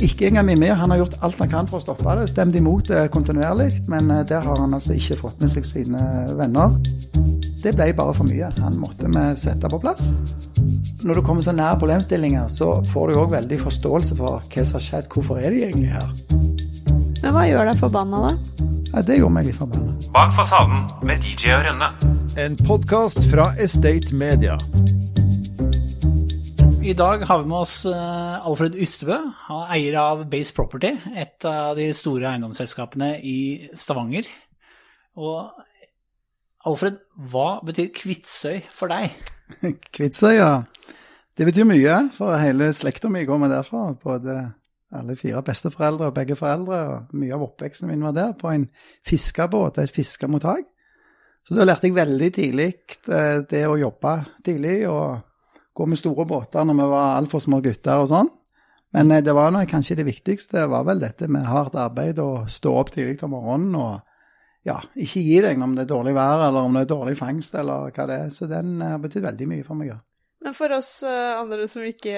Ikke engang Mimir. Han har gjort alt han kan for å stoppe det. Stemt imot det kontinuerlig, men eh, der har han altså ikke fått med seg sine venner. Det ble bare for mye. Han måtte vi sette på plass. Når du kommer så nær problemstillinger, så får du òg veldig forståelse for hva som har skjedd. Hvorfor er de egentlig her? Men hva gjør deg forbanna, da? Ja, det gjorde meg litt forbanna. Bak fasaden med DJ og Rønne. En podkast fra Estate Media. I dag har vi med oss eh, Alfred Ystebø, er eier av Base Property, et av de store eiendomsselskapene i Stavanger. Og Alfred, hva betyr Kvitsøy for deg? Kvitsøy, ja. Det betyr mye, for hele slekta mi med derfra. Både alle fire besteforeldre og begge foreldre. og Mye av oppveksten min var der, på en fiskebåt, et fiskemottak. Så da lærte jeg veldig tidlig eh, det å jobbe tidlig. og gå med store båter når vi var altfor små gutter og sånn. Men eh, det var noe, kanskje det viktigste var vel dette med hardt arbeid og stå opp tidlig om morgenen og ja, ikke gi deg om det er dårlig vær eller om det er dårlig fangst eller hva det er. Så den har betydd veldig mye for meg. ja. Men for oss uh, andre som ikke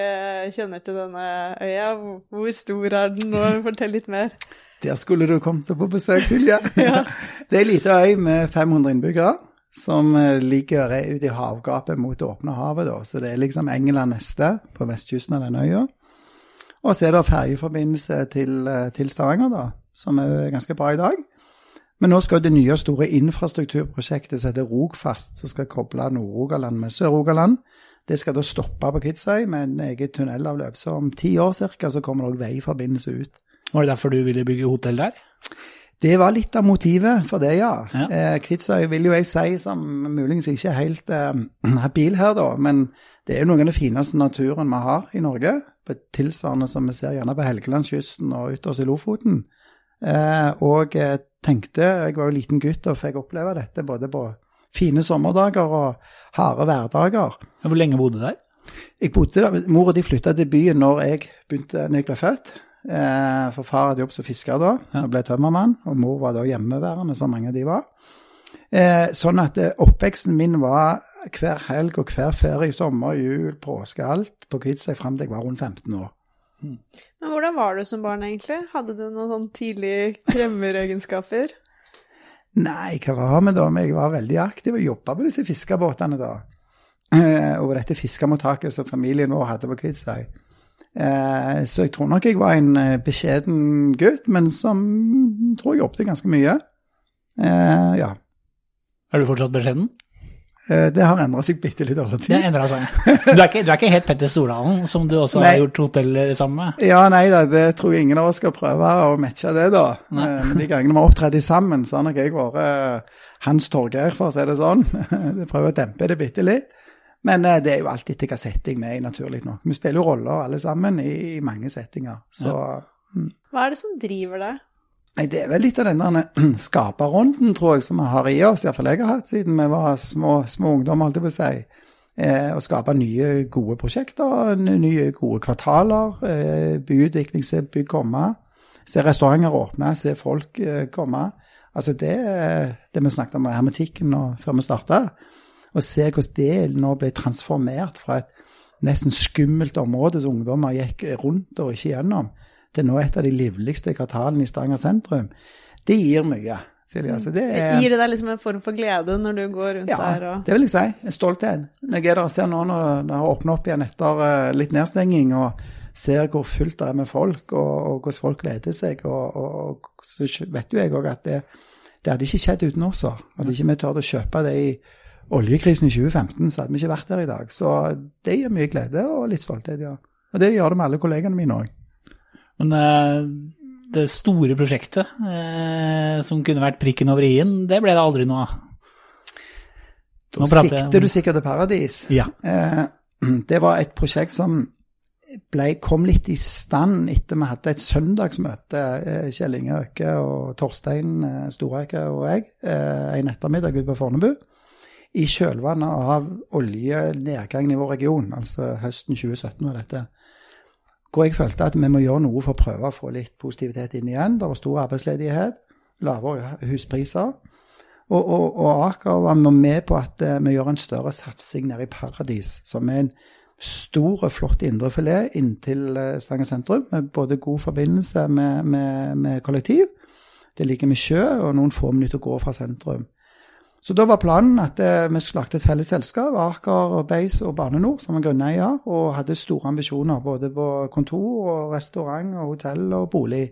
kjenner til denne øya, hvor stor er den? nå? fortell litt mer. Der skulle du kommet på besøk, Silje. ja. Det er ei lita øy med 500 innbyggere som eh, ligger ute i havgapet mot det åpne havet. Da. Så det er liksom England neste på vestkysten av den øya. Og så er det ferjeforbindelse til, eh, til, Stavanger, da, som er ganske bra i dag. Men nå skal det nye store infrastrukturprosjektet som heter Rogfast, som skal koble Nord-Rogaland med Sør-Rogaland, det skal da stoppe på Kvitsøy med en eget tunnelavløp. Så om ti år ca. så kommer det òg veiforbindelse ut. Var det derfor du ville bygge hotell der? Det var litt av motivet for det, ja. ja. Eh, Kvitsøy vil jo jeg si, som muligens ikke er helt eh, habil her, da, men det er jo noe av den fineste naturen vi har i Norge. På tilsvarende som vi ser gjerne på Helgelandskysten og ytterst i Lofoten. Eh, og jeg tenkte, jeg var jo liten gutt og fikk oppleve dette både på fine sommerdager og harde hverdager. Hvor lenge bodde du der? Jeg bodde der, Mor og de flytta til byen når jeg begynte, når jeg ble født. Eh, for far hadde jobb som fisker da, og ble tømmermann, og mor var da hjemmeværende, som mange av de var. Eh, sånn at eh, oppveksten min var hver helg og hver ferie, sommer, jul, påske, alt på Kvitsøy fram til jeg var rundt 15 år. Mm. Men hvordan var du som barn, egentlig? Hadde du noen sånn tidlige kremmeregenskaper? Nei, hva var vi da? Jeg var veldig aktiv og jobba på disse fiskebåtene da. Eh, og dette fiskemottaket som familien vår hadde på Kvitsøy. Eh, så jeg tror nok jeg var en eh, beskjeden gutt, men som tror jeg jobbet ganske mye. Eh, ja. Er du fortsatt beskjeden? Det har endra seg bitte litt over tid. Det endra seg. Du er, ikke, du er ikke helt Petter Stordalen, som du også nei. har gjort hotell sammen med? Ja, nei da, det tror jeg ingen av oss skal prøve å matche det, da. Nei. Men de gangene vi har opptrådt sammen, så har nok jeg vært Hans Torgeir, for å si det sånn. Jeg prøver å dempe det bitte litt. Men eh, det er jo alltid til hva setting vi er i, naturlig nok. Vi spiller jo roller alle sammen i, i mange settinger. Så, ja. mm. Hva er det som driver deg? Nei, Det er vel litt av den der skaperrunden, tror jeg, som vi har i oss. Iallfall jeg har hatt siden vi var små, små ungdommer, holdt jeg på å si. Eh, å skape nye, gode prosjekter, nye, gode kvartaler. Eh, byutvikling, se bygg komme. Se restauranter åpne, se folk eh, komme. Altså det, det vi snakket om hermetikken før vi starta og se hvordan det nå ble transformert fra et nesten skummelt område som ungdommer gikk rundt og ikke gjennom, til nå et av de livligste kvartalene i Stavanger sentrum. Det gir mye. Silje. Altså det er, gir det deg liksom en form for glede når du går rundt ja, der? Ja, det vil jeg si. En stolthet. Når jeg er der og ser nå når det har åpnet opp igjen etter uh, litt nedstenging, og ser hvor fullt det er med folk, og, og hvordan folk gleder seg, og, og, og så vet jo jeg òg at det, det, hadde ikke skjedd uten oss. Hadde ikke vi turt å kjøpe det i oljekrisen i 2015, så hadde vi ikke vært der i dag. Så det gir mye glede og litt stolthet, ja. Og det gjør det med alle kollegene mine òg. Men eh, det store prosjektet eh, som kunne vært prikken over i-en, det ble det aldri noe av? Da sikter du sikkert til Paradis. Ja. Eh, det var et prosjekt som ble, kom litt i stand etter vi hadde et søndagsmøte, Kjell Inge Øke og Torstein Storeike og jeg, eh, en ettermiddag ute på Fornebu i kjølvannet av oljenedgangen i vår region, altså høsten 2017 var dette, hvor jeg følte at vi må gjøre noe for å prøve å få litt positivitet inn igjen. Det var stor arbeidsledighet, lavere huspriser. Og, og, og Aker var med på at uh, vi gjør en større satsing nede i Paradis, som er en Stor og flott indrefilet inntil Stange Stavanger sentrum, med både god forbindelse med, med, med kollektiv. Det ligger med sjø og noen få minutter å gå fra sentrum. Så da var planen at eh, vi skulle lage et felles selskap, Aker, Beis og Bane NOR, som var grunneier, og hadde store ambisjoner både på kontor og restaurant og hotell og bolig.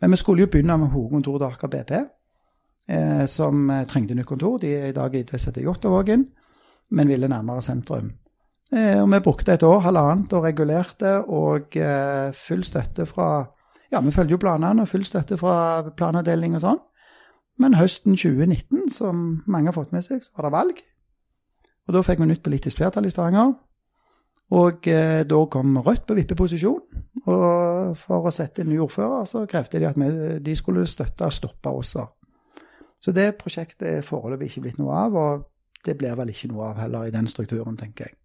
Men vi skulle jo begynne med hovedkontoret til Aker BP, eh, som eh, trengte nytt kontor. De er i dag i ITCT Jåttåvågen, men ville nærmere sentrum. Eh, og vi brukte et år, halvannet, og regulerte, og eh, full støtte fra Ja, vi følger jo planene, og full støtte fra planavdeling og sånn. Men høsten 2019, som mange har fått med seg, så var det valg. Og da fikk vi nytt politisk flertall i Stavanger. Og eh, da kom Rødt på vippeposisjon. Og for å sette inn ny ordfører, så krevde de at vi, de skulle støtte og stoppe også. Så det prosjektet er foreløpig ikke blitt noe av, og det blir vel ikke noe av heller i den strukturen, tenker jeg.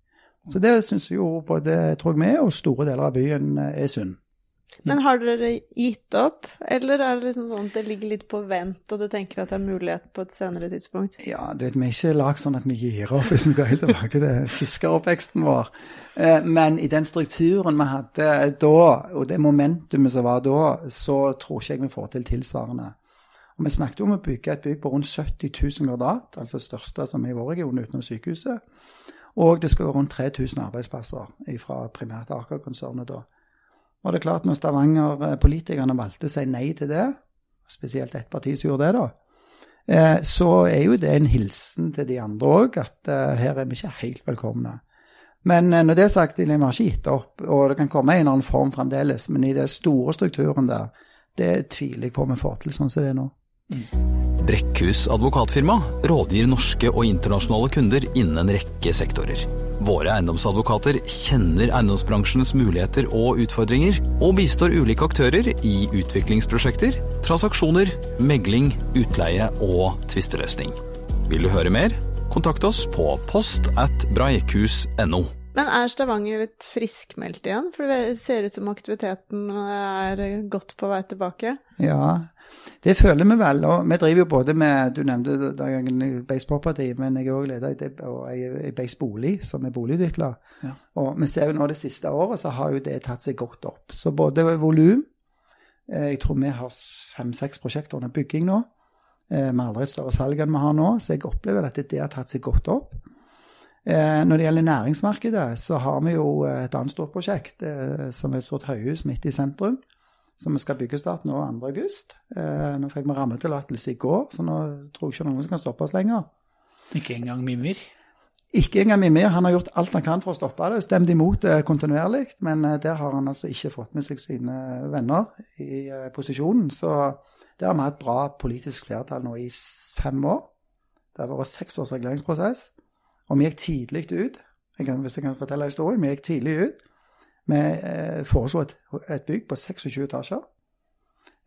Så det syns jo både tror jeg vi og store deler av byen er synd. Men har dere gitt opp, eller er det liksom sånn at det ligger litt på vent, og du tenker at det er mulighet på et senere tidspunkt? Ja, du vet, vi er ikke lagd sånn at vi gir opp, hvis vi går helt tilbake til fiskeroppveksten vår. Eh, Men i den strukturen vi hadde da, og det momentumet som var da, så tror ikke jeg vi får til tilsvarende. Og Vi snakket om å bygge et bygg på rundt 70 000 kvadrat, altså det største som er i vår region utenom sykehuset. Og det skal være rundt 3000 arbeidsplasser fra primært Aker-konsernet da. Og det er klart, når Stavanger-politikerne valgte å si nei til det, spesielt ett parti som gjorde det, da, eh, så er jo det en hilsen til de andre òg, at eh, her er vi ikke helt velkomne. Men eh, når det er sagt, vi har ikke gitt opp, og det kan komme en eller annen form fremdeles, men i den store strukturen der, det tviler jeg på om vi får til sånn som det er nå. Brekkhus advokatfirma rådgir norske og internasjonale kunder innen en rekke sektorer. Våre eiendomsadvokater kjenner eiendomsbransjens muligheter og utfordringer, og bistår ulike aktører i utviklingsprosjekter, transaksjoner, megling, utleie og tvisteløsning. Vil du høre mer? Kontakt oss på post at breikhus.no. Men er Stavanger litt friskmeldt igjen? For det ser ut som aktiviteten er godt på vei tilbake. Ja, det føler vi vel. Og vi driver jo både med Du nevnte Dagen Base Property, men jeg er òg leder i jeg Base Bolig, som er boligutvikler. Ja. Og vi ser jo nå det siste året så har jo det tatt seg godt opp. Så både volum eh, Jeg tror vi har fem-seks prosjekter under bygging nå. Eh, Vi har aldri et større salg enn vi har nå, så jeg opplever at det har tatt seg godt opp. Eh, Når det gjelder næringsmarkedet, så har vi jo et annet stort prosjekt, som er et stort høyhus midt i sentrum som skal byggestart nå 2. august. Eh, nå fikk vi rammetillatelse i går, så nå tror jeg ikke noen som kan stoppe oss lenger. Ikke engang Mimir. Ikke engang Mimir. Han har gjort alt han kan for å stoppe det. Stemt imot det kontinuerlig, men eh, der har han altså ikke fått med seg sine venner i eh, posisjonen. Så der har vi hatt bra politisk flertall nå i fem år. Det har vært seks års reguleringsprosess. Og vi gikk tidlig ut. Jeg kan, hvis jeg kan fortelle historien. Vi gikk tidlig ut. Vi eh, foreslo et, et bygg på 26 etasjer.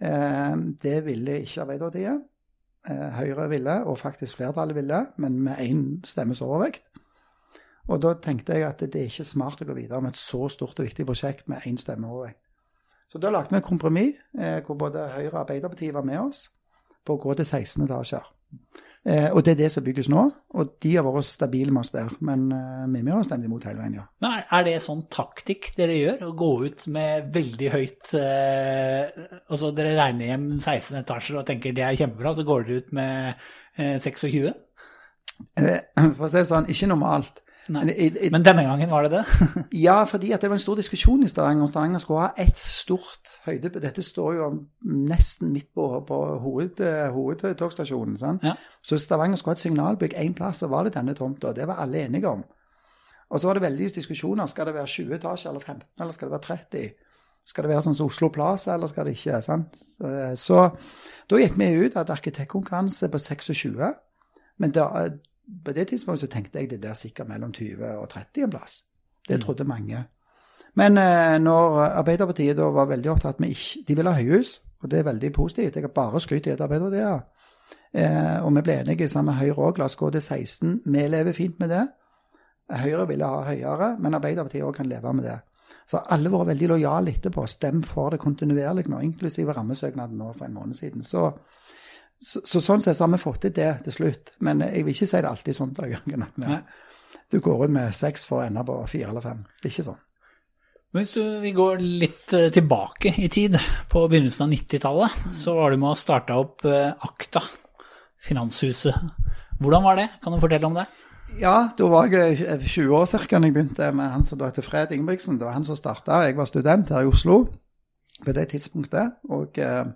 Eh, det ville ikke Arbeiderpartiet. Eh, Høyre ville, og faktisk flertallet ville, men med én stemmes overvekt. Og da tenkte jeg at det er ikke smart å gå videre med et så stort og viktig prosjekt med én stemme overvekt. Så da lagde vi et kompromiss hvor både Høyre og Arbeiderpartiet var med oss på å gå til 16 etasjer. Og det er det som bygges nå, og de har vært stabile med oss der. Men vi Mimmi har stendig imot hele veien, ja. Men er- det sånn taktikk dere gjør? Å gå ut med veldig høyt eh, Altså dere regner hjem 16 etasjer og tenker det er kjempebra, så går dere ut med eh, 26? Eh, for å si det sånn, ikke normalt. Men i, i, Men denne gangen var det det? Ja, fordi at det var en stor diskusjon i Stavanger om Stavanger skulle ha ett stort høyde... Dette står jo nesten midt på, på hoved, hovedtogstasjonen. sant? Ja. Så Stavanger skulle ha et signalbygg én plass, og var det denne tomta. Det var alle enige om. Og så var det veldig diskusjoner. Skal det være 20 etasjer eller 15, eller skal det være 30? Skal det være sånn som Oslo Plaza, eller skal det ikke? sant? Så, så da gikk vi ut av et arkitektkonkurranse på 26. Men da, på det tidspunktet så tenkte jeg det blir sikkert mellom 20 og 30 en plass. Det trodde mange. Men eh, når Arbeiderpartiet da var veldig opptatt med ikke De ville ha høyhus, og det er veldig positivt. Jeg har bare skrytt et Arbeiderpartiet. Eh, og vi ble enige sammen med Høyre òg. La oss gå til 16. Vi lever fint med det. Høyre ville ha høyere, men Arbeiderpartiet òg kan leve med det. Så alle har vært veldig lojale etterpå. Stem for det kontinuerlig nå, inklusive rammesøknaden nå for en måned siden. Så, så, så sånn sett så har vi fått til det til slutt. Men jeg vil ikke si det alltid sånn. av gang. Du går ut med seks for å ende på fire eller fem. Det er ikke sånn. Hvis du, vi går litt eh, tilbake i tid, på begynnelsen av 90-tallet, så var du med å starte opp eh, Akta, Finanshuset. Hvordan var det? Kan du fortelle om det? Ja, da var jeg eh, 20 år ca. da jeg begynte med han som da heter Fred Ingebrigtsen. Det var han som starta. Jeg var student her i Oslo på det tidspunktet. Og eh,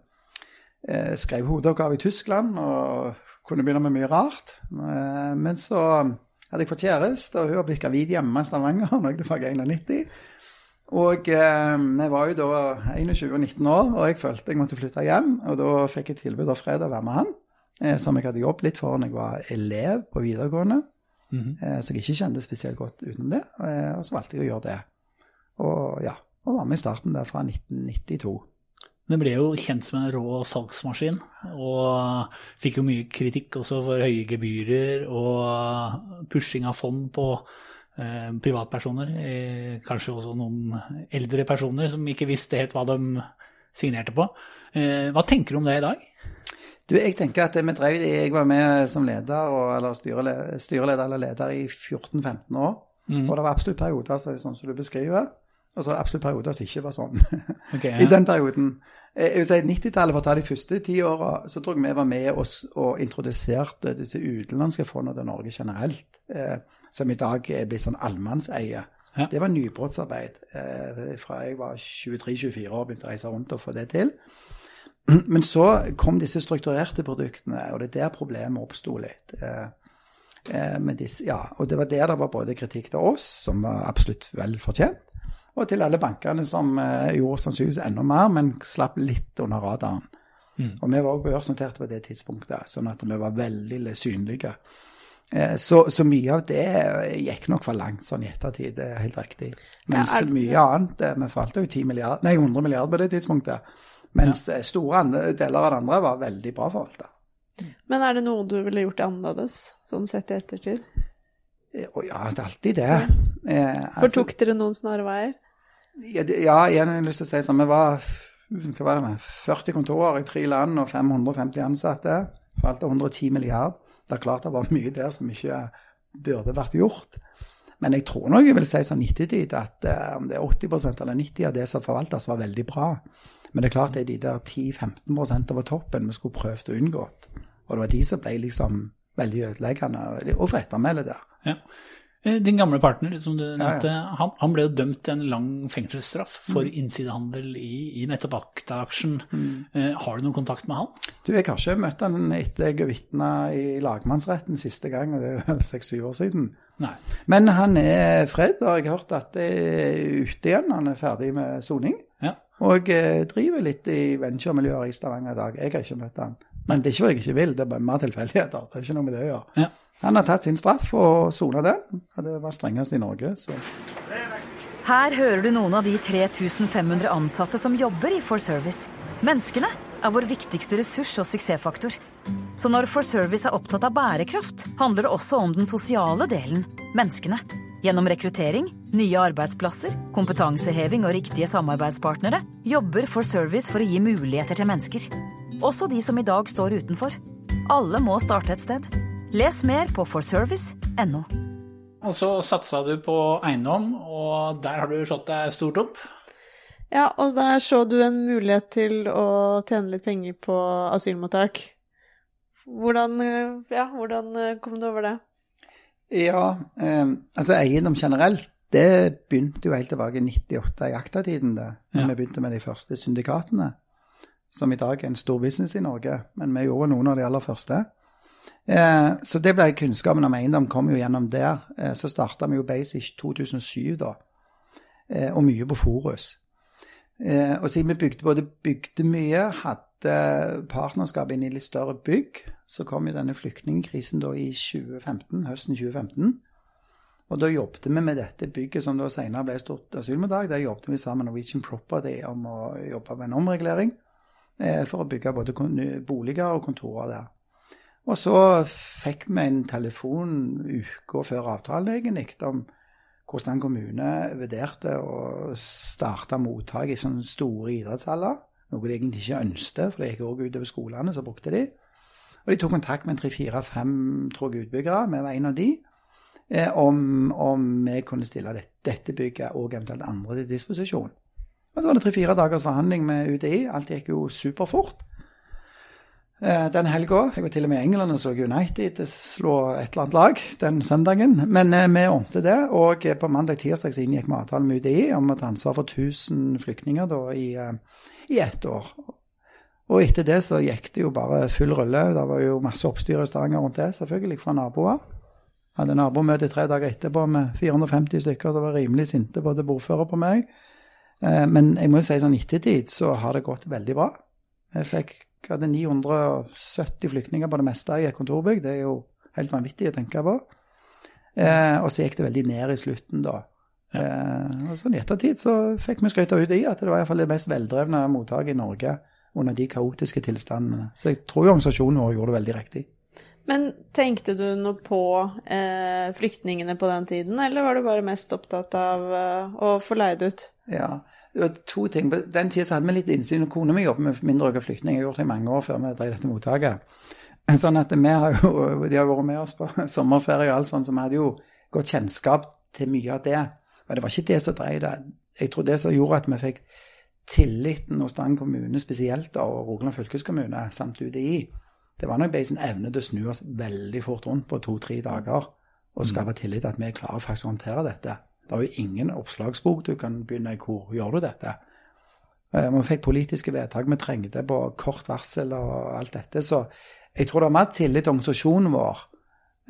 eh, skrev hovedoppgave i Tyskland og kunne begynne med mye rart. Eh, men så hadde jeg fått kjæreste, og hun har blitt gravid hjemme i Stavanger når jeg var 91. Og eh, jeg var jo da 21 og 19 år, og jeg følte jeg måtte flytte hjem. Og da fikk jeg tilbud av Fred å være med han, eh, som jeg hadde jobbet litt for når jeg var elev på videregående. eh, så jeg ikke kjente spesielt godt uten det. Eh, og så valgte jeg å gjøre det. Og ja, og var med i starten der fra 1992. Men ble jo kjent som en rå salgsmaskin, og fikk jo mye kritikk også for høye gebyrer og pushing av fond på privatpersoner. Eh, kanskje også noen eldre personer som ikke visste helt hva de signerte på. Eh, hva tenker du om det i dag? Du, jeg tenker at vi drev, Jeg var med som leder, eller styreleder, styreleder eller leder i 14-15 år. Og det var absolutt perioder så, sånn som du beskriver, og så var det absolutt perioder som ikke var sånn. Okay, ja. I den perioden. Eh, Jeg vil si 90-tallet, for å ta de første ti åra, så tror jeg vi var med oss og introduserte disse utenlandske fondene til Norge generelt, eh, som i dag er blitt sånn allmannseie. Ja. Det var nybrottsarbeid. Eh, fra jeg var 23-24 år begynte å reise rundt og få det til. Men så kom disse strukturerte produktene, og det er der problemet oppsto litt. Eh, eh, med disse, ja, og det var der det var både kritikk til oss, som var absolutt vel fortjent, og til alle bankene som gjorde sannsynligvis enda mer, men slapp litt under radaren. Og vi var også børsnoterte på det tidspunktet, sånn at vi var veldig synlige. Eh, Så, så mye av det gikk nok for langt sånn i ettertid, det er helt riktig. Mens Ja, er- mye annet eh, Vi forvalta jo 10 milliard, nei, 100 milliarder på det tidspunktet. Mens ja. store deler av det andre var veldig bra forvalta. Men er det noe du ville gjort annerledes, sånn sett i ettertid? Å ja, det er alltid det. Ja. altså- Fortok dere noen snarveier? Ja, det- ja, igjen har jeg lyst til å si sånn. Vi var var det med, 40 kontorer i tre land og 550 ansatte. Forvalta 110 milliard. Det er klart det var mye der som ikke burde vært gjort. Men jeg tror nok jeg vil si sånn ettertid at eh, om det er 80% eller 90 av det som forvaltes, var veldig bra. Men det er klart det er de der 10-15% over toppen vi skulle prøvd å unngå. Og det var de som ble liksom veldig ødeleggende, og for ettermælet der. Ja. Eh, Din gamle partner, som du ja. ja. han, han ble jo dømt til en lang fengselsstraff for innsidehandel i, i nettopp Akta-aksjen. Eh, har du noen kontakt med han? Du, jeg har ikke møtt han etter jeg vitna i lagmannsretten siste gang, og det er vel seks-syv år siden. Nei. Men han er Fred, har jeg hørt at det er ute igjen. Han er ferdig med soning. Ja. Og eh, driver litt i venturemiljøer i Stavanger i dag. Jeg har ikke møtt han. Men det er ikke hva jeg ikke vil, det er bare mer tilfeldigheter. Det er ikke noe med det å gjøre. Ja. Han har tatt sin straff og sona den. Det var strengest i Norge. så... Her hører du noen av de 3500 ansatte som jobber i For Service. Menneskene er vår viktigste ressurs og suksessfaktor. Så når For Service er opptatt av bærekraft, handler det også om den sosiale delen menneskene. Gjennom rekruttering, nye arbeidsplasser, kompetanseheving og riktige samarbeidspartnere jobber For Service for å gi muligheter til mennesker. Også de som i dag står utenfor. Alle må starte et sted. Les mer på forservice.no. Og så satsa du på eiendom, og der har du slått deg stort opp. Ja, og der så du en mulighet til å tjene litt penger på asylmottak. Hvordan, eh, ja, hvordan eh, kom du over det? Ja, eh, altså eiendom generelt, det begynte jo helt tilbake i 98 i aktatiden, det. Ja. Vi begynte med de første syndikatene, som i dag er en stor business i Norge. Men vi gjorde noen av de aller første. Eh, så det ble kunnskapen om eiendom kom jo gjennom der. Eh, så starta vi jo Basic 2007, da. Eh, og mye på Forus. Og siden vi bygde både bygde mye, hadde partnerskap inn i litt større bygg, så kom jo denne flyktningkrisen da i 2015, høsten 2015. Og da jobbet vi med dette bygget som da senere ble stort asylmottak. Der jobbet vi sammen med Norwegian Property om å jobbe med en omregulering eh, for å bygge både boliger og kontorer der. Og så fikk vi en telefon uka før avtalen egentlig om hvordan kommune vurderte å starte mottak i sånne store idrettshaller. Noe de egentlig ikke ønsket, for det gikk også utover skolene, så brukte de. Og de tok kontakt med tre-fire-fem utbyggere, vi var en av de. eh, om, om vi kunne stille det, dette bygget og eventuelt andre til disposisjon. Og så var det tre-fire dagers forhandling med UDI. Alt gikk jo superfort. Eh, den helga Jeg var til og med i England og så United slå et eller annet lag den søndagen. Men eh, vi ordnet det, og på mandag-tirsdag så inngikk vi avtale med UDI om å ta ansvar for 1000 flyktninger da, i, eh, i ett år. Og etter det så gikk det jo bare full rulle. Det var jo masse oppstyr i Stavanger rundt det, selvfølgelig, fra naboer. Hadde nabomøte tre dager etterpå med 450 stykker. Det var rimelig sinte både bordfører på meg. Eh, men jeg må jo si sånn ettertid så har det gått veldig bra. Jeg fikk hadde 970 flyktninger på det meste i et kontorbygg. Det er jo helt vanvittig å tenke på. Eh, og så gikk det veldig ned i slutten, da. Eh, og sånn I ettertid så fikk vi skryt ut i at det var i fall det mest veldrevne mottaket i Norge under de kaotiske tilstandene. Så jeg tror jo organisasjonen vår gjorde det veldig riktig. Men tenkte du noe på eh, flyktningene på den tiden, eller var du bare mest opptatt av eh, å få leid ut? Ja, to ting. På den tida hadde vi litt innsyn. Kona mi jobber med mindreårige flyktninger. Jeg har gjort det i mange år før vi drev dette mottaket. Sånn at vi har jo, De har vært med oss på sommerferie og alt sånt, så vi hadde jo godt kjennskap til mye av det. Men det var ikke det som drev det. Jeg tror det som gjorde at vi fikk tilliten hos Stavanger kommune spesielt, da, og Rogaland fylkeskommune samt UDI, det var nok bare evne til å snu oss veldig fort rundt på to-tre dager og skape tillit til at vi klarer faktisk å håndtere dette. Det er jo ingen oppslagsbok du kan begynne i hvor gjør du dette. Eh, Vi fikk politiske vedtak vi trengte på kort varsel og alt dette. Så jeg tror det er mer tillit til organisasjonen vår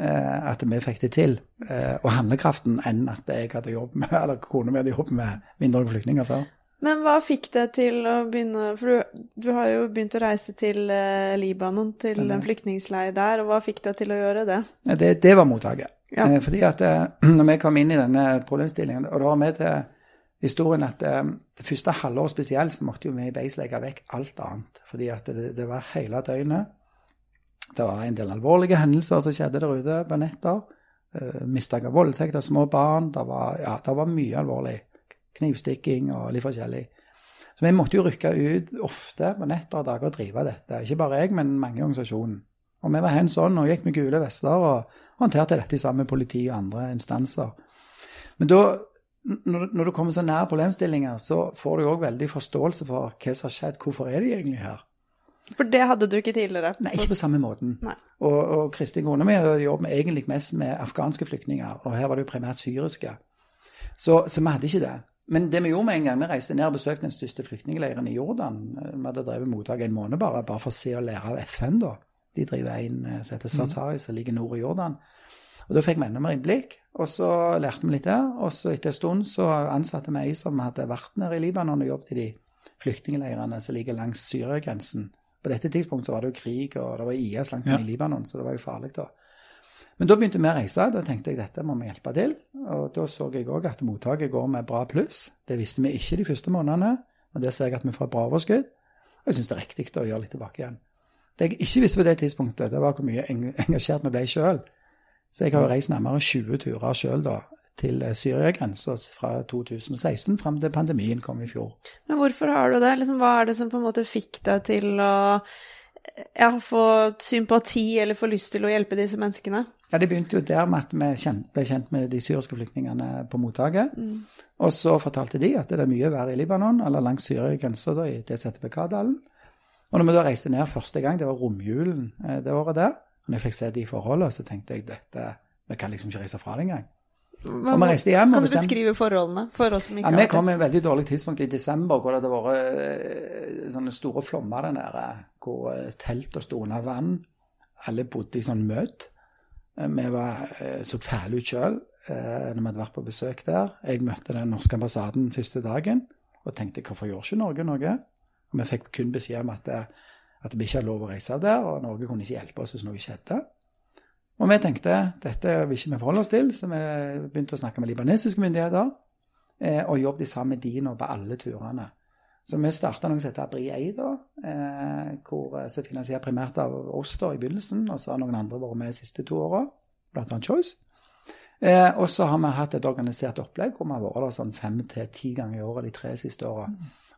eh, at vi fikk det til, eh, og handlekraften, enn at jeg hadde jobb med, eller kona mi hadde jobb med mindreårige flyktninger før. Men hva fikk deg til å begynne For du, du har jo begynt å reise til eh, Libanon, til Stemmer. en flyktningleir der. Og hva fikk deg til å gjøre det? Ja, Det, det var mottaket. Ja. Eh, fordi at eh, når vi kom inn i denne problemstillingen, og det var med til historien at eh, det første halvåret spesielt, så måtte jo vi i Base legge vekk alt annet. Fordi at det, det var hele døgnet. Det var en del alvorlige hendelser som skjedde der ute på netter. Uh, Mistanke av voldtekt av små barn. Det var, ja, det var mye alvorlig. Knivstikking og litt forskjellig. Så vi måtte jo rykke ut ofte på netter og dager og drive dette. Ikke bare jeg, men mange i organisasjonen. Og vi var hands on og gikk med gule vester og håndterte dette sammen med politi og andre instanser. Men da, når, du kommer så nær problemstillinger, så får du òg veldig forståelse for hva som har skjedd. Hvorfor er de egentlig her? For det hadde du ikke tidligere. Nei, ikke på samme måten. Nei. Og, og Kristin kona mi jobber egentlig mest med afghanske flyktninger, og her var det jo primært syriske. Så, så vi hadde ikke det. Men det vi gjorde med en gang, vi reiste ned og besøkte den største flyktningleiren i Jordan. Vi hadde drevet mottak en måned bare, bare for å se og lære av FN, da. De driver en eh, som heter Sartari, som ligger nord i Jordan. Og Da fikk vi enda mer innblikk, og så lærte vi litt der. Og så etter en stund så ansatte vi ei som hadde vært nede i Libanon og jobbet i de flyktningleirene som ligger langs Syria-grensen. På dette tidspunktet så var det jo krig, og det var IS langt Ja. ned i Libanon, så det var jo farlig da. Men da begynte vi å reise. Da tenkte jeg dette må vi hjelpe til. Og da så jeg òg at mottaket går med bra pluss. Det visste vi ikke de første månedene, men det ser jeg at vi får et bra overskudd. Og jeg syns det er riktig å gjøre litt tilbake igjen. Det jeg ikke visste på det tidspunktet, det var hvor mye engasjert vi ble sjøl. Så jeg har reist nærmere 20 turer sjøl da, til eh, Syria-grensa fra 2016 fram til pandemien kom i fjor. Men hvorfor har du det? Liksom, hva er det som på en måte fikk deg til å ja, få sympati eller få lyst til å hjelpe disse menneskene? Ja, Det begynte jo der med at vi kjent, ble kjent med de syriske flyktningene på mottaket. Og så fortalte de at det er mye verre i Libanon, eller langs Syria-grensa heter Bekadalen. Og når vi da reiste ned første gang, det var romjulen eh, det året der, og når jeg fikk se de forholdene, så tenkte jeg dette Vi kan liksom ikke reise fra det engang. Hva, Og vi reiste hjem kan du beskrive forholdene for oss som ikke Ja, har Vi kom i et veldig dårlig tidspunkt i desember, hvor det hadde vært eh, sånne store flommer der nede, hvor eh, teltene sto under vann. Alle bodde i sånn møt. Eh, Vi var, eh, så fæle ut sjøl når vi hadde vært på besøk der. Jeg møtte den norske ambassaden første dagen og tenkte hvorfor gjør ikke Norge noe? Og Vi fikk kun beskjed om at, at vi ikke hadde lov å reise der, og Norge kunne ikke hjelpe oss hvis noe skjedde. Og vi tenkte dette vil ikke vi forholde oss til, så vi begynte å snakke med libanesiske myndigheter eh, og jobbet sammen med de nå på alle turene. Så vi starta noe som heter Abri Ei, da, eh, hvor, eh, som finansierer primært av oss da i begynnelsen, og så har noen andre vært med de siste to åra, annet Choice. Eh, og så har vi hatt et organisert opplegg hvor vi har vært der sånn fem til ti ganger i året de tre siste åra.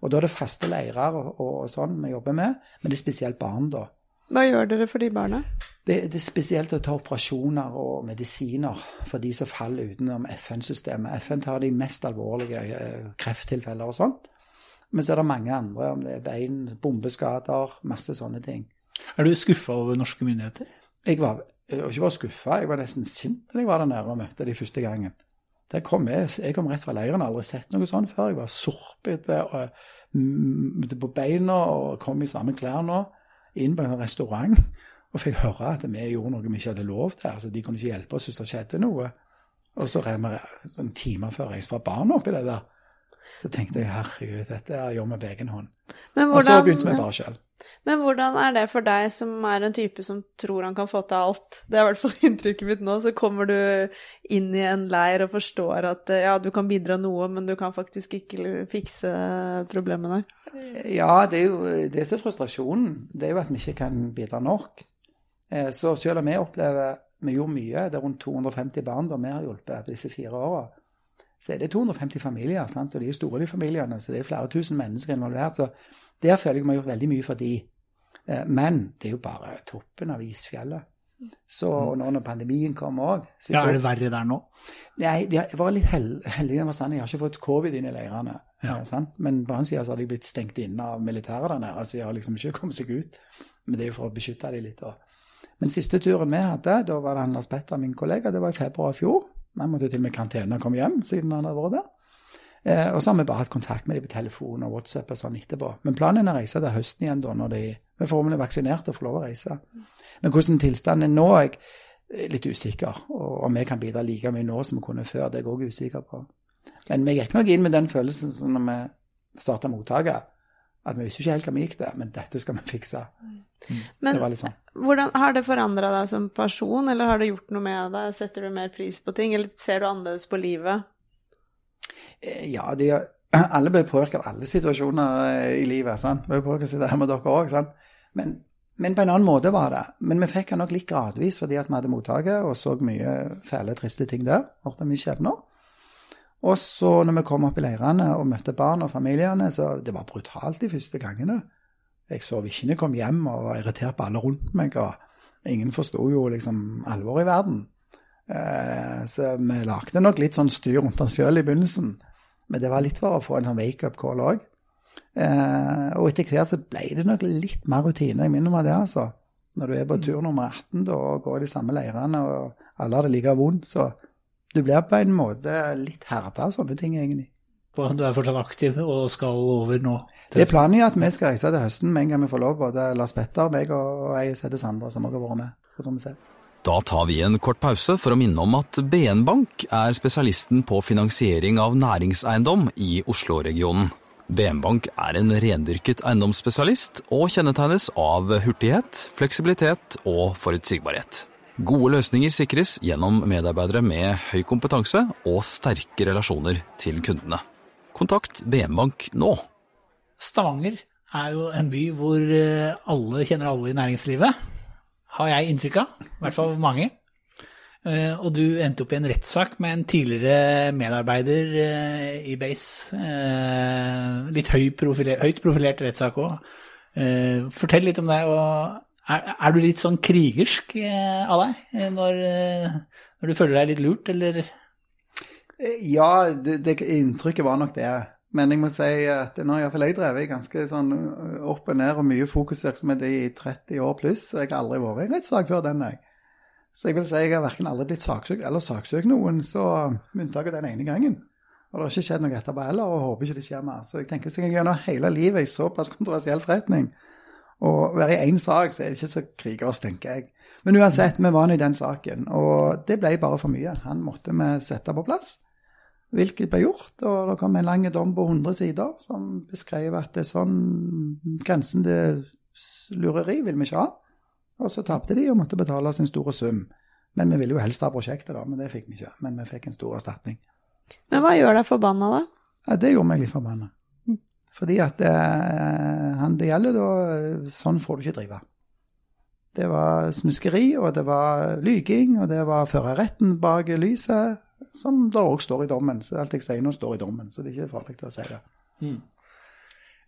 Og da er det faste leirer og, og, og sånn vi jobber med, men det er spesielt barn, da. Hva gjør dere for de barna? Det, det er spesielt å ta operasjoner og medisiner for de som faller utenom FN-systemet. FN tar de mest alvorlige eh, krefttilfeller og sånt. Men så er det mange andre, om det er bein, bombeskader, masse sånne ting. Er du skuffa over norske myndigheter? Jeg var ikke bare skuffa, jeg var nesten sint da jeg var der nede og møtte de første gangen. Der kom jeg, jeg kom rett fra leiren, aldri sett noe sånt før. Jeg var sorpete mm, på beina og kom i samme klær nå, inn på en restaurant og fikk høre at vi gjorde noe vi ikke hadde lov til. altså De kunne ikke hjelpe oss hvis det skjedde noe. Og så rev vi sånn timer før jeg var barn oppi det der. Så tenkte jeg herregud, dette gjør vi på egen hånd. Men Og så begynte vi bare sjøl. men hvordan er det for deg som er en type som tror han kan få til alt? Det er i hvert fall inntrykket mitt nå. Så kommer du inn i en leir og forstår at eh, ja, du kan bidra noe, men du kan faktisk ikke fikse problemene. Ja, det er jo det som er frustrasjonen. Det er jo at vi ikke kan bidra nok. Eh, Så selv om vi opplever Vi gjorde mye, det er rundt 250 barn da vi har hjulpet disse fire åra. Så er det 250 familier, sant? og de er store, de familiene. Så det er flere tusen mennesker involvert. Så der føler jeg vi har gjort veldig mye for de. Eh, Men det er jo bare toppen av isfjellet. Så nå når pandemien kom òg Ja, Er det verre der nå? Nei, jeg var litt hel heldig i den forstand. Jeg har ikke fått covid inn i leirene. Ja. eh. Men på annen side så har de blitt stengt inne av militæret der nede. så de har liksom ikke kommet seg ut. Men det er jo for å beskytte dem litt. da. Men siste turen vi hadde, da var det Anders Petter, min kollega, det var i februar i fjor. Han måtte til og med karantene og komme hjem siden han hadde vært der. Eh, og så har vi bare hatt kontakt med dem på telefon og WhatsApp og sånn etterpå. Men planen er å reise til høsten igjen, da, når de vi forhåpentlig er vaksinert og får lov å reise. Men hvordan tilstanden er nå, jeg litt usikker. Og om vi kan bidra like mye nå som vi kunne før, det er jeg òg usikker på. Men vi gikk nok inn med den følelsen som når vi starta mottaket, at vi visste ikke helt hva vi gikk til, men dette skal vi fikse. Men Det var litt sånn. hvordan, har det forandra deg som person, eller har det gjort noe med deg? Setter du mer pris på ting, eller ser du annerledes på livet? Eh, Ja, de, alle ble påvirket av alle situasjoner eh, i livet. sant? Ble påvirket av her med dere òg. Men, men på en annen måte var det. Men vi fikk den nok litt gradvis fordi at vi hadde mottaket og så mye fæle, triste ting der. Hørte mye skjebner. Og så når vi kom opp i leirene og møtte barn og familiene, så det var brutalt de første gangene. Jeg sov ikke når jeg kom hjem og var irritert på alle rundt meg. og Ingen forsto jo liksom alvoret i verden. Eh, så vi lagde nok litt sånn styr rundt oss sjøl i begynnelsen. Men det var litt for å få en sånn wake-up call òg. Eh, og etter hvert så ble det nok litt mer rutine. Jeg minner meg det, altså. Når du er på tur nummer 18 da, og går i de samme leirene, og alle har det like vondt, så du blir på en måte litt herda av sånne ting, egentlig. Du er fortsatt aktiv og skal over nå? Det er planen jo at vi skal reise til høsten med en gang vi får lov, både Lars Petter, meg og ei som heter Sandra, som også har vært med. Så får vi se. Da tar vi en kort pause for å minne om at BN Bank er spesialisten på finansiering av næringseiendom i Oslo-regionen. BN Bank er en rendyrket eiendomsspesialist og kjennetegnes av hurtighet, fleksibilitet og forutsigbarhet. Gode løsninger sikres gjennom medarbeidere med høy kompetanse og sterke relasjoner til kundene. Kontakt BN Bank nå. Stavanger er jo en by hvor eh, alle kjenner alle i næringslivet, har jeg inntrykk av. I hvert fall mange. Eh, Og du endte opp i en rettssak med en tidligere medarbeider eh, i Base. Litt høyt profilert rettssak òg. Fortell litt om det. og er, er du litt sånn krigersk eh, av deg eh, når, eh, når du føler deg litt lurt, eller? Ja, det, det inntrykket var nok det. Men jeg må si at nå har iallfall jeg drevet ganske sånn opp og ned og mye fokusvirksomhet i 30 år pluss, jeg har aldri vært i en rettssak før den, jeg. Så jeg vil si jeg har verken aldri blitt saksøkt eller saksøkt noen, så med unntak av den ene gangen. Og det har ikke skjedd noe etterpå heller, og håper ikke det skjer mer. Så jeg tenker hvis jeg gjennom hele livet i såpass kontroversiell forretning, og være i én sak, så er det ikke så krigersk, tenker jeg. Men uansett, vi var nå i den saken, og det ble bare for mye. Han måtte vi sette på plass. Hvilket ble gjort, og det kom en lang dom på 100 sider som beskrev at det er sånn grensen til lureri vil vi ikke ha. Og så tapte de og måtte betale oss en stor sum. Men vi ville jo helst ha prosjektet, da, men det fikk vi ikke. Men vi fikk en stor erstatning. Men hva gjør deg forbanna, da? Ja, det gjorde meg litt forbanna. Fordi at eh, han det gjelder, da Sånn får du ikke drive. Det var snuskeri, og det var lyging, og det var førerretten bak lyset, som da òg står i dommen. Så alt jeg sier nå, står i dommen, så det er ikke farlig å si det.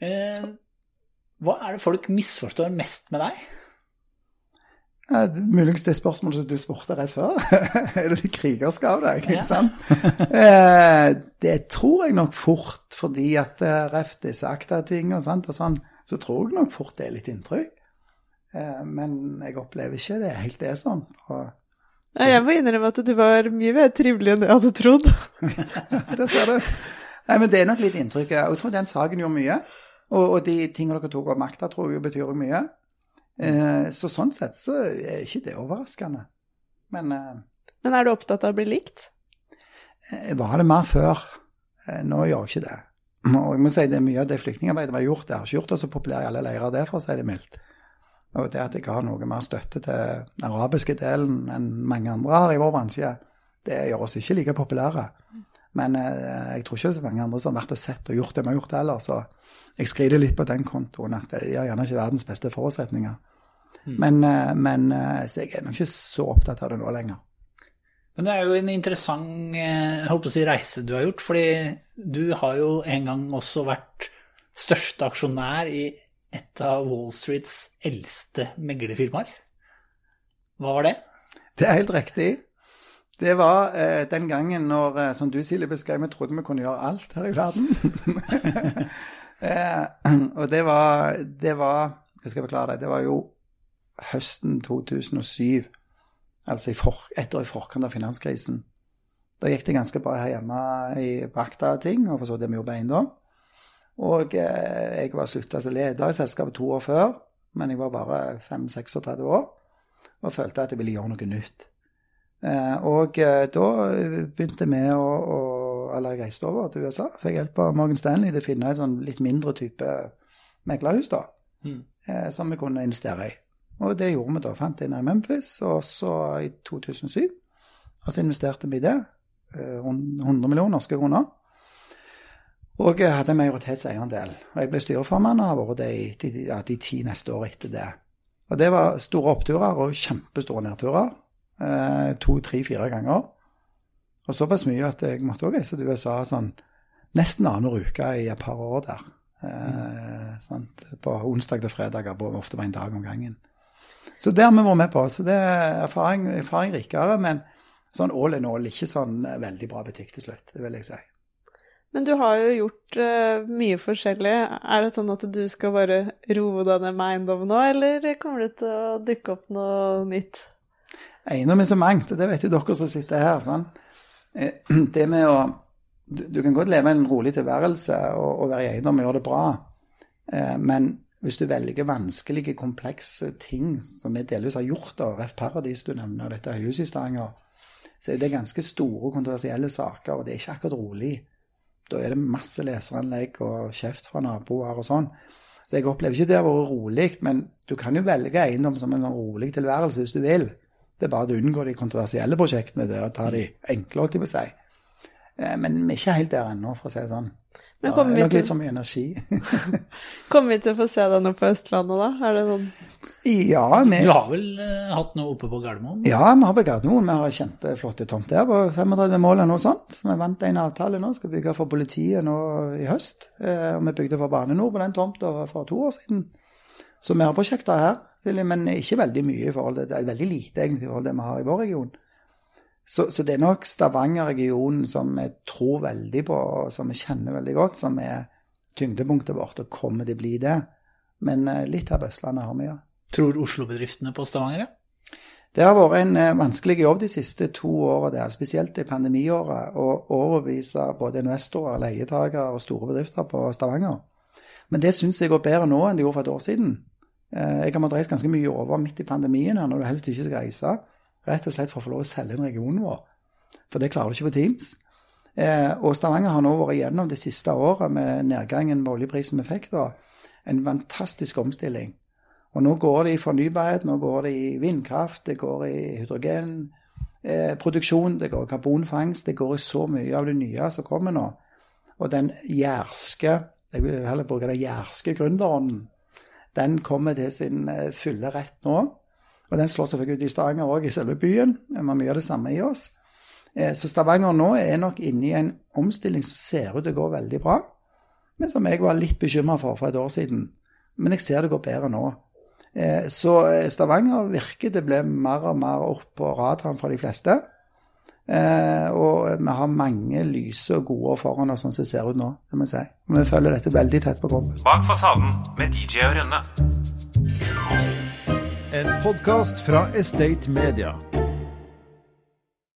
Eh, hva er det folk misforstår mest med deg? Ja, det- Muligens det spørsmålet som du spurte rett før. er du litt krigersk av deg? Ikke sant? eh, det tror jeg nok fort, fordi at ref disse akta-ting og sånn, så tror jeg nok fort det er litt inntrykk. Eh, men jeg opplever ikke det helt det sånn. Og Nei, jeg må innrømme at du var mye mer trivelig enn jeg hadde trodd. det ser du. Nei, men det er nok litt inntrykk. Og jeg tror den saken gjorde mye. Og, og de tingene dere tok opp makta, tror jeg betyr mye. Eh, så sånn sett så er ikke det overraskende. Men eh, Men er du opptatt av å bli likt? jeg var det mer før. Nå gjør jeg ikke det. Og jeg må si det er mye av det flyktningarbeidet vi har gjort, det har ikke gjort oss så populære i alle leirer, det for å si det mildt. Og det at jeg har noe mer støtte til den arabiske delen enn mange andre har i vår bransje, det gjør oss ikke like populære. Men eh, jeg tror ikke det er så mange andre som har vært og sett og gjort det vi har gjort heller. Så jeg skriver litt på den kontoen at de har gjerne ikke verdens beste forutsetninger. Men, eh, men eh, så jeg er nok ikke så opptatt av det nå lenger. Men det er jo en interessant eh, jeg håper å si, reise du har gjort, fordi du har jo en gang også vært største aksjonær i et av Wall Streets eldste meglerfirmaer. Hva var det? Det er helt riktig. Det var eh, den gangen når, eh, som du Silje beskrev, vi trodde vi kunne gjøre alt her i verden. eh, og det var, det var Jeg skal forklare deg? Det var jo høsten 2007. Altså i for, ett år i forkant av finanskrisen. Da gikk det ganske bra her hjemme i Bakta-ting, og for så det vi gjorde på eiendom. Og eh, jeg var slutta som leder i selskapet to år før, men jeg var bare 5-36 år og følte at jeg ville gjøre noe nytt. Eh, og eh, da begynte vi å, å Eller jeg reiste over til USA. Fikk hjelp av Morgan Stanley til å finne et sånn litt mindre type meglerhus, da. Mm. Eh, som vi kunne investere i. Og det gjorde vi da. Fant det i Memphis, og så i 2007. Og så investerte vi i det. rundt 100 millioner norske kroner. Og jeg hadde en majoritetseierandel. Og jeg ble styreformann og har vært det i de, ja, de ti neste år etter det. Og det var store oppturer og kjempestore nedturer. Eh, to, tre, fire ganger. Og såpass mye at jeg måtte også reise til USA sånn nesten annenhver uke i et par år der. Eh, sant? På onsdag til fredag, og ofte var en dag om gangen. Så det har vi vært med på. Så det er erfaring, erfaring rikere, men sånn all in all ikke sånn veldig bra butikk til slutt, det vil jeg si. Men du har jo gjort uh, mye forskjellig. Er det sånn at du skal bare roe deg ned med eiendom nå, eller kommer det til å dukke opp noe nytt? Eiendom er så mangt, og det vet jo dere som sitter her. Sånn. Eh, Det med å du, du kan godt leve en rolig tilværelse og, og være i eiendom og gjøre det bra, eh, men hvis du velger vanskelige, komplekse ting, som vi delvis har gjort, da, Ref Paradis du nevner, og dette høyhuset i Stavanger, så er det ganske store, kontroversielle saker, og det er ikke akkurat rolig. Da er det masse leseranlegg og kjeft fra naboer og sånn. Så jeg opplever ikke det har vært rolig, men du kan jo velge eiendom som en rolig tilværelse hvis du vil. Det er bare å unngå de kontroversielle prosjektene, det er å ta de enkle, holdt jeg på å si. Eh, Men vi er ikke helt der ennå, for å si det sånn. Men er vi, nok litt til, for mye energi. kommer vi til å få se deg nå på Østlandet, da? Er det sånn ja, vi, Du har vel uh, hatt noe oppe på Gardermoen? ja, vi har på Gardermoen. Vi har kjempeflotte tomt der på 35 mål eller noe sånt. Så vi vant en avtale nå, skal bygge for politiet nå i høst. Uh, Og vi bygde for Bane NOR på den tomta for to år siden. Så vi har prosjekter her, men ikke veldig mye i forhold til det. er veldig lite egentlig i forhold til det vi har i vår region. Så, så det er nok Stavanger-regionen som vi tror veldig på, og som vi kjenner veldig godt, som er tyngdepunktet vårt, og kommer til å bli det. Men eh, litt her på Østlandet har vi, jo. Tror Oslo-bedriftene på Stavanger? Det har vært en eh, vanskelig jobb de siste to årene, der, spesielt i pandemiåret, å overbevise både investorer, leietakere og store bedrifter på Stavanger. Men det syns jeg går bedre nå enn det gjorde for et år siden. Eh, Jeg har måttet reise ganske mye over midt i pandemien her, når du helst ikke skal reise. Rett og slett for å få lov å selge inn regionen vår. For det klarer du ikke på Teams. Eh, Og Stavanger har nå vært igjennom det siste året med nedgangen med oljeprisen vi fikk da, en fantastisk omstilling. Og nå går det i fornybarhet, nå går det i vindkraft, det går i hydrogenproduksjon, det går i karbonfangst, det går i så mye av det nye som kommer nå. Og den jærske, jeg vil heller bruke den jærske gründerånden, den kommer til sin eh, fulle rett nå. Og den slår selvfølgelig ut i Stavanger òg, i selve byen. Vi har mye av det samme i oss. Eh, Så Stavanger nå er nok inne i en omstilling som ser ut til å gå veldig bra, men som jeg var litt bekymra for for et år siden. Men jeg ser det går bedre nå. Eh, Så eh, Stavanger virker det ble mer og mer opp på radaren for de fleste. Og vi har mange lyse og gode foran oss sånn som det ser ut nå, det må jeg si. Og vi følger dette veldig tett på kroppen. Bak fasaden med DJ og Rønne. En podkast fra Estate Media.